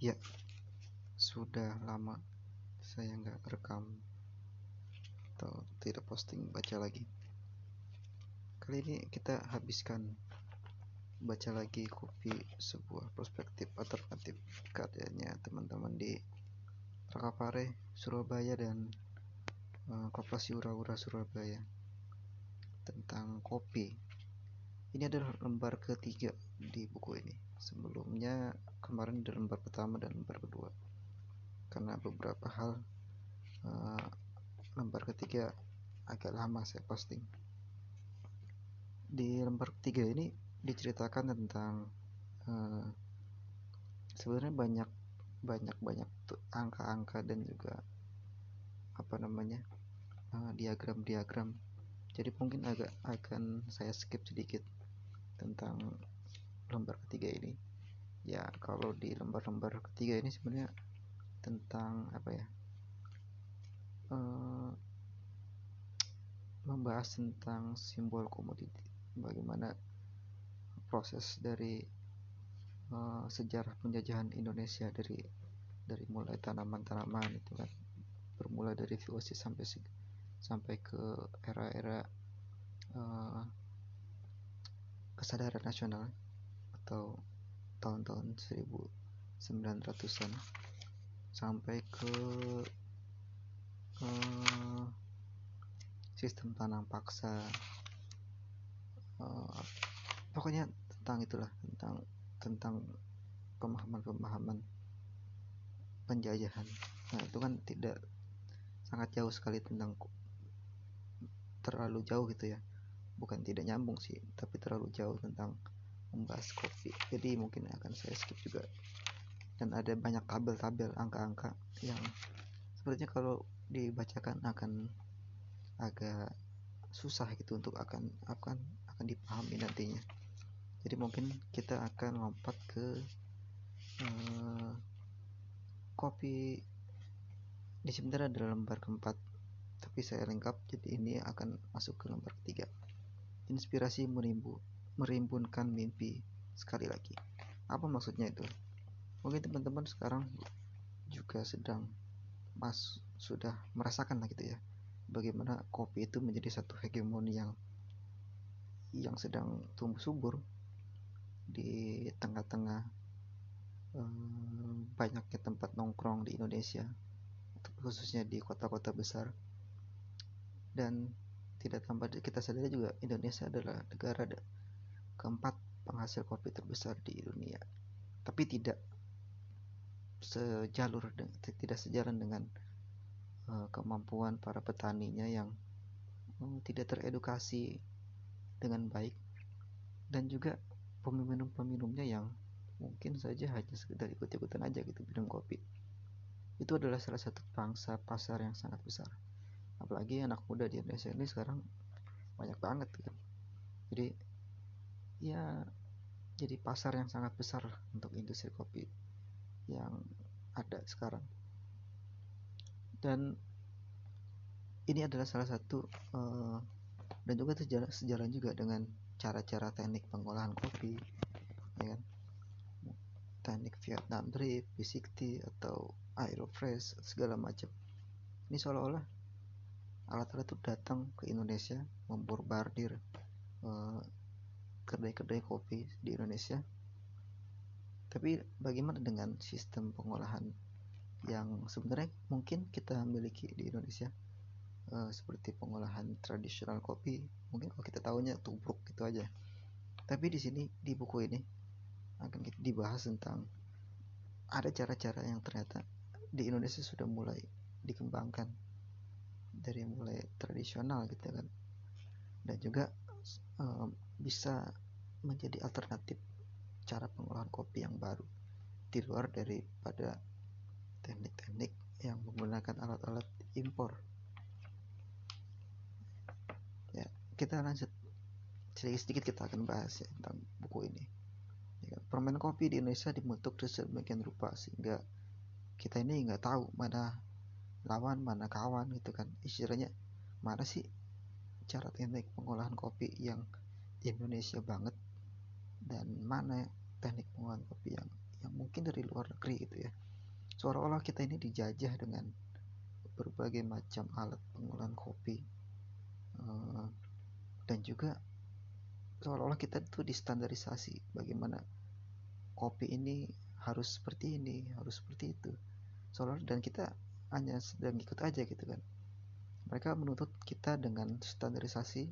Ya, sudah lama saya nggak rekam atau tidak posting baca lagi. Kali ini kita habiskan baca lagi kopi sebuah perspektif alternatif karyanya teman-teman di Rakapare, Surabaya dan uh, Koperasi Ura-Ura Surabaya tentang kopi. Ini adalah lembar ketiga di buku ini. Sebelumnya kemarin di lembar pertama dan lembar kedua karena beberapa hal uh, lembar ketiga agak lama saya posting di lembar ketiga ini diceritakan tentang uh, sebenarnya banyak banyak banyak angka-angka dan juga apa namanya uh, diagram-diagram jadi mungkin agak akan saya skip sedikit tentang lembar ketiga ini. Ya kalau di lembar-lembar ketiga ini sebenarnya tentang apa ya? Uh, membahas tentang simbol komoditi. Bagaimana proses dari uh, sejarah penjajahan Indonesia dari dari mulai tanaman-tanaman itu kan bermula dari VOC sampai sampai ke era-era uh, kesadaran nasional atau tahun-tahun 1900-an sampai ke uh, sistem tanam paksa uh, pokoknya tentang itulah tentang tentang pemahaman-pemahaman penjajahan. Nah itu kan tidak sangat jauh sekali tentang terlalu jauh gitu ya. Bukan tidak nyambung sih tapi terlalu jauh tentang membahas kopi. Jadi mungkin akan saya skip juga. Dan ada banyak tabel-tabel angka-angka yang sepertinya kalau dibacakan akan agak susah gitu untuk akan akan akan dipahami nantinya. Jadi mungkin kita akan lompat ke uh, kopi di sebentar ada lembar keempat tapi saya lengkap jadi ini akan masuk ke lembar ketiga. Inspirasi merimbu merimbunkan mimpi. Sekali lagi apa maksudnya itu? Mungkin teman-teman sekarang juga sedang mas sudah merasakan lah gitu ya bagaimana kopi itu menjadi satu hegemoni yang yang sedang tumbuh subur di tengah-tengah eh, banyaknya tempat nongkrong di Indonesia khususnya di kota-kota besar dan tidak tanpa kita sadari juga Indonesia adalah negara keempat penghasil kopi terbesar di dunia. Tapi tidak sejalur tidak sejalan dengan uh, kemampuan para petaninya yang um, tidak teredukasi dengan baik. Dan juga peminum-peminumnya yang mungkin saja hanya sekedar ikut-ikutan aja gitu minum kopi. Itu adalah salah satu bangsa pasar yang sangat besar apalagi anak muda di Indonesia ini sekarang banyak banget kan jadi ya jadi pasar yang sangat besar untuk industri kopi yang ada sekarang. Dan ini adalah salah satu uh, dan juga sejalan, sejalan juga dengan cara-cara teknik pengolahan kopi ya kan? Teknik Vietnam drip, V60 atau Aerofresh segala macam. Ini seolah-olah alat-alat itu datang ke Indonesia memborbardir uh, kedai-kedai kopi di Indonesia. Tapi bagaimana dengan sistem pengolahan yang sebenarnya mungkin kita miliki di Indonesia? Uh, seperti pengolahan tradisional kopi mungkin kalau kita tahunya tubruk gitu aja. Tapi di sini di buku ini akan kita dibahas tentang ada cara-cara yang ternyata di Indonesia sudah mulai dikembangkan dari mulai tradisional gitu kan. Dan juga uh, bisa menjadi alternatif cara pengolahan kopi yang baru. Di luar daripada teknik-teknik yang menggunakan alat-alat impor. Ya kita lanjut. Sedikit-sedikit kita akan bahas ya tentang buku ini. Ya, permen kopi di Indonesia dibentuk sedemikian rupa sehingga kita ini nggak tahu mana lawan mana kawan gitu kan. Istilahnya mana sih cara teknik pengolahan kopi yang Indonesia banget dan mana teknik pengolahan kopi yang yang mungkin dari luar negeri gitu ya. Seolah-olah kita ini dijajah dengan berbagai macam alat pengolahan kopi. Uh, dan juga seolah-olah kita itu distandarisasi bagaimana kopi ini harus seperti ini harus seperti itu. Seolah dan kita hanya sedang ikut aja gitu kan mereka menuntut kita dengan standarisasi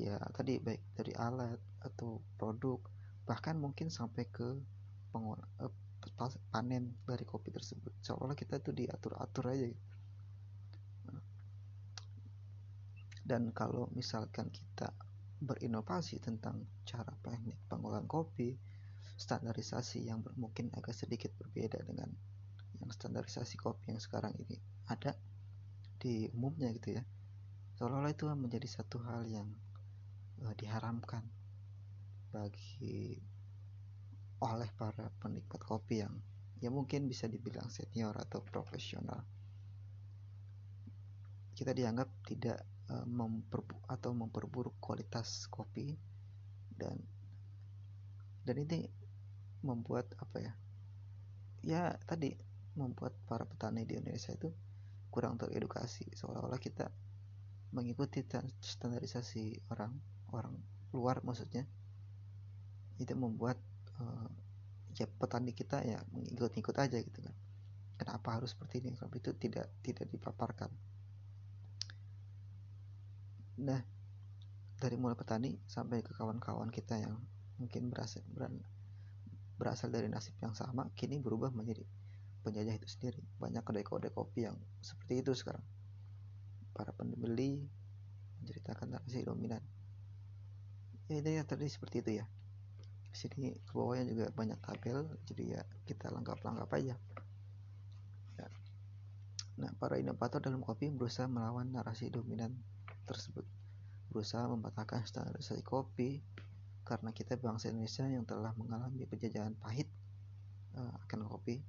ya tadi baik dari alat atau produk bahkan mungkin sampai ke pengol eh, panen dari kopi tersebut seolah kita itu diatur-atur aja gitu. dan kalau misalkan kita berinovasi tentang cara teknik pengolahan kopi standarisasi yang mungkin agak sedikit berbeda dengan yang standarisasi kopi yang sekarang ini ada di umumnya gitu ya. Seolah-olah itu menjadi satu hal yang uh, diharamkan bagi oleh para penikmat kopi yang ya mungkin bisa dibilang senior atau profesional. Kita dianggap tidak uh, memperbu atau memperburuk kualitas kopi dan dan ini membuat apa ya ya tadi membuat para petani di Indonesia itu kurang teredukasi seolah-olah kita mengikuti standarisasi orang orang luar maksudnya. Itu membuat uh, ya petani kita ya mengikut-ikut aja gitu kan. Kenapa harus seperti ini? Kalau itu tidak tidak dipaparkan? Nah dari mulai petani sampai ke kawan-kawan kita yang mungkin berasal berasal dari nasib yang sama kini berubah menjadi penjajah itu sendiri. Banyak kedai-kedai kopi yang seperti itu sekarang. Para pembeli menceritakan narasi dominan. Ya itu ya tadi seperti itu ya. Sini ke bawahnya juga banyak tabel jadi ya kita lengkap-lengkap aja. Ya. nah para inovator dalam kopi berusaha melawan narasi dominan tersebut. Berusaha membatalkan standarisasi kopi karena kita bangsa Indonesia yang telah mengalami penjajahan pahit uh, akan kopi,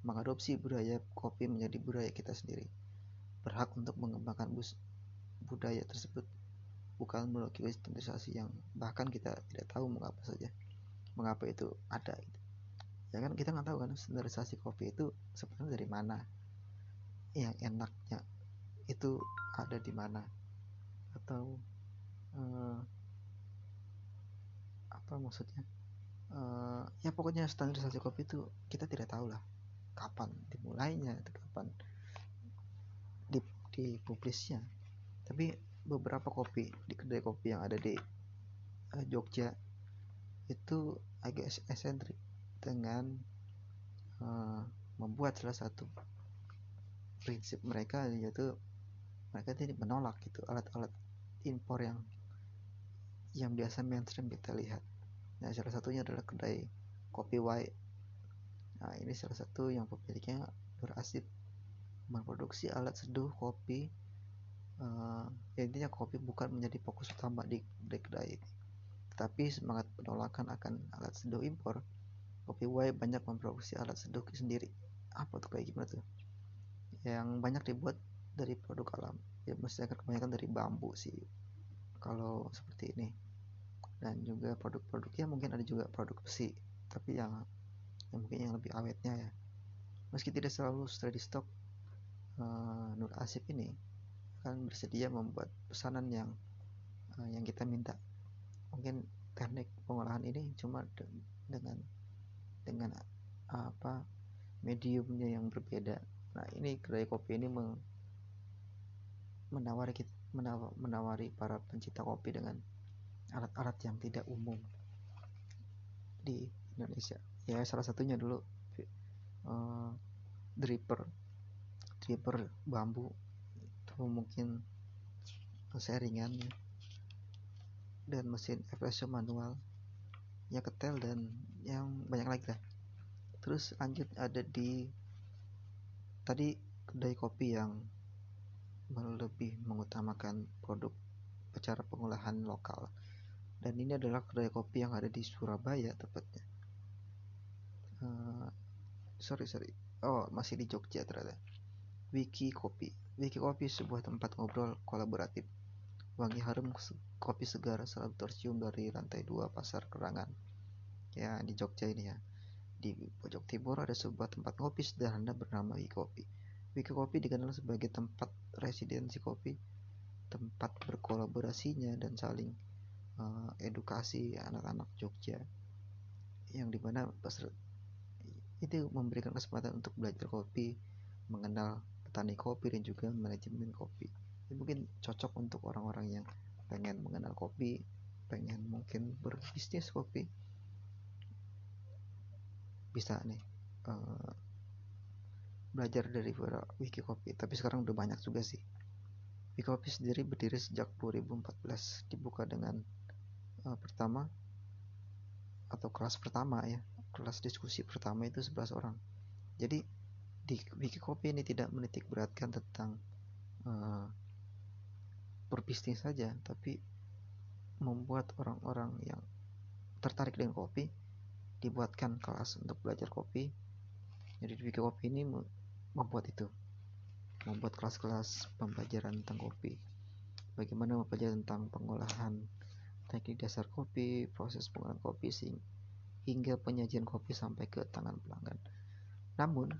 mengadopsi budaya kopi menjadi budaya kita sendiri. Berhak untuk mengembangkan bus budaya tersebut bukan melalui standarisasi yang bahkan kita tidak tahu mengapa saja. Mengapa itu ada? Ya kan kita nggak tahu kan standarisasi kopi itu sebenarnya dari mana. Yang enaknya itu ada di mana. Atau uh, apa maksudnya? Uh, ya pokoknya standarisasi kopi itu kita tidak tahu lah kapan dimulainya itu kapan di dipublisnya tapi beberapa kopi di kedai kopi yang ada di uh, Jogja itu agak esentrik dengan uh, membuat salah satu prinsip mereka yaitu mereka tidak menolak gitu alat-alat impor yang yang biasa mainstream kita lihat Nah, salah satunya adalah kedai kopi white. Nah, ini salah satu yang pemiliknya berasip memproduksi alat seduh kopi. Uh, ya intinya kopi bukan menjadi fokus utama di, kedai ini. Tetapi semangat penolakan akan alat seduh impor, kopi white banyak memproduksi alat seduh sendiri. Apa tuh kayak gimana tuh? Yang banyak dibuat dari produk alam. Ya mestinya kebanyakan dari bambu sih. Kalau seperti ini dan juga produk-produknya mungkin ada juga produk besi tapi yang yang mungkin yang lebih awetnya ya. Meski tidak selalu steady stock uh, Nur Asif ini akan bersedia membuat pesanan yang uh, yang kita minta. Mungkin teknik pengolahan ini cuma de dengan dengan uh, apa mediumnya yang berbeda. Nah ini kedai kopi ini menawari kita menawari para pencinta kopi dengan alat-alat yang tidak umum di Indonesia ya salah satunya dulu uh, dripper. Dripper bambu. Itu mungkin sharingan dan mesin espresso manual. Yang ketel dan yang banyak lagi lah. Terus lanjut ada di tadi kedai kopi yang lebih mengutamakan produk cara pengolahan lokal. Dan ini adalah kedai kopi yang ada di Surabaya tepatnya uh, sorry sorry. Oh masih di Jogja ternyata. Wiki Kopi. Wiki Kopi sebuah tempat ngobrol kolaboratif. Wangi harum kopi segar selalu tercium dari lantai dua pasar kerangan. Ya di Jogja ini ya. Di pojok timur ada sebuah tempat kopi sederhana bernama Wiki Kopi. Wiki Kopi dikenal sebagai tempat residensi kopi, tempat berkolaborasinya dan saling uh, edukasi anak-anak Jogja. Yang di mana itu memberikan kesempatan untuk belajar kopi, mengenal petani kopi dan juga manajemen kopi. Ini mungkin cocok untuk orang-orang yang pengen mengenal kopi, pengen mungkin berbisnis kopi, bisa nih uh, belajar dari wiki kopi. Tapi sekarang udah banyak juga sih. Wiki kopi sendiri berdiri sejak 2014 dibuka dengan uh, pertama atau kelas pertama ya kelas diskusi pertama itu 11 orang. Jadi di wiki kopi ini tidak menitik beratkan tentang uh, berbisnis saja tapi membuat orang-orang yang tertarik dengan kopi dibuatkan kelas untuk belajar kopi. Jadi di Wiki Kopi ini membuat itu. Membuat kelas-kelas pembelajaran tentang kopi. Bagaimana mempelajari tentang pengolahan teknik dasar kopi proses pengolahan kopi hingga penyajian kopi sampai ke tangan pelanggan. Namun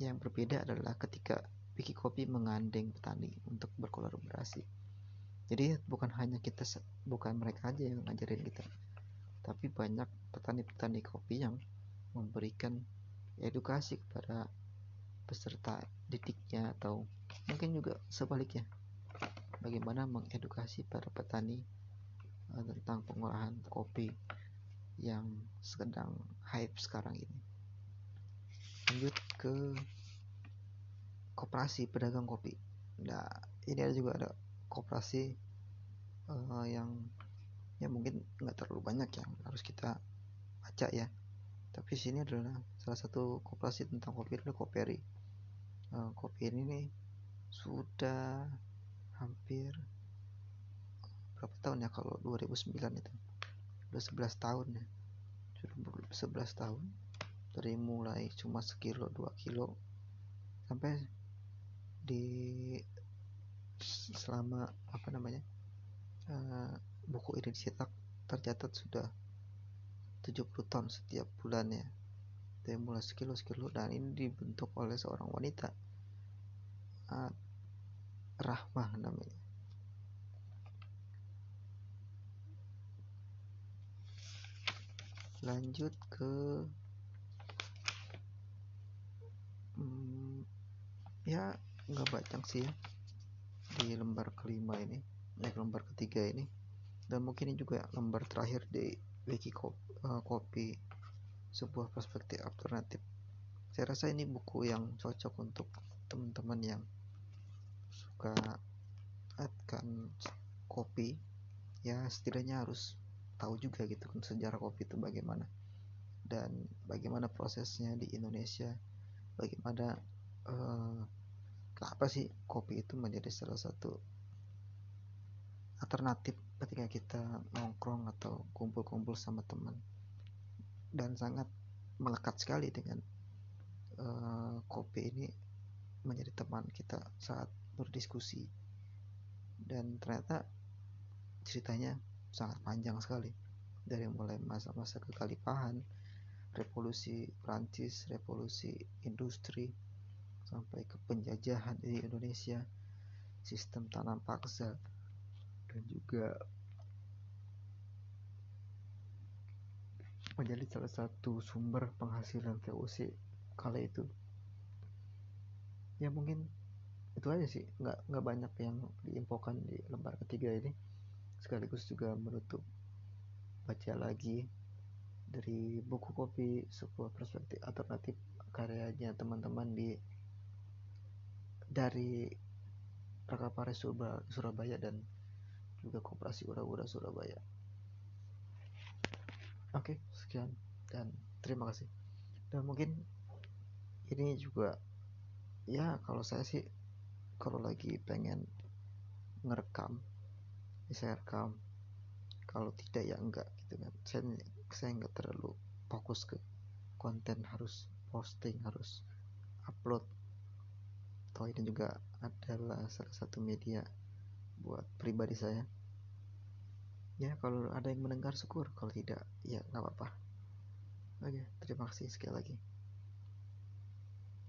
yang berbeda adalah ketika Wiki Kopi mengandeng petani untuk berkolaborasi. Jadi bukan hanya kita bukan mereka aja yang ngajarin kita tapi banyak petani-petani kopi yang memberikan edukasi kepada peserta didiknya atau mungkin juga sebaliknya. Bagaimana mengedukasi para petani uh, tentang pengolahan kopi yang sedang hype sekarang ini. Lanjut ke koperasi pedagang kopi. Nah ini ada juga ada koperasi uh, yang ya mungkin nggak terlalu banyak yang harus kita baca ya. Tapi sini adalah salah satu koperasi tentang kopi adalah Koperi uh, kopi ini nih sudah hampir berapa tahun ya? Kalau 2009 itu udah 11 tahun ya. Sudah 11 tahun. Dari mulai cuma sekilo dua kilo. Sampai di selama apa namanya uh, buku ini dicetak tercatat sudah 70 ton setiap bulannya. Dari mulai sekilo sekilo. Dan ini dibentuk oleh seorang wanita. Uh, Rahmah namanya lanjut ke hmm, ya nggak bacang sih ya. Di lembar kelima ini naik lembar ketiga ini. Dan mungkin ini juga lembar terakhir di wiki uh, kopi sebuah perspektif alternatif. Saya rasa ini buku yang cocok untuk teman-teman yang suka akan kopi. Ya setidaknya harus tahu juga gitu kan sejarah kopi itu bagaimana. Dan bagaimana prosesnya di Indonesia. Bagaimana uh, kenapa sih kopi itu menjadi salah satu alternatif ketika kita nongkrong atau kumpul-kumpul sama teman. Dan sangat melekat sekali dengan uh, kopi ini menjadi teman kita saat berdiskusi. Dan ternyata ceritanya sangat panjang sekali. Dari mulai masa-masa kekalipahan revolusi Prancis revolusi industri sampai ke penjajahan di Indonesia sistem tanam paksa dan juga menjadi salah satu sumber penghasilan VOC kala itu. Ya mungkin itu aja sih. Nggak nggak banyak yang diinfokan di lembar ketiga ini sekaligus juga menutup baca lagi dari buku kopi sebuah perspektif alternatif karyanya teman-teman di dari Rakapare Surabaya dan juga Koperasi Ura-Ura Surabaya. Oke, sekian dan terima kasih. Dan mungkin ini juga ya kalau saya sih kalau lagi pengen ngerekam saya rekam kalau tidak ya enggak gitu kan. Saya saya enggak terlalu fokus ke konten harus posting harus upload. Toh ini juga adalah salah satu media buat pribadi saya. Ya kalau ada yang mendengar syukur. Kalau tidak ya nggak apa-apa. Oke terima kasih sekali lagi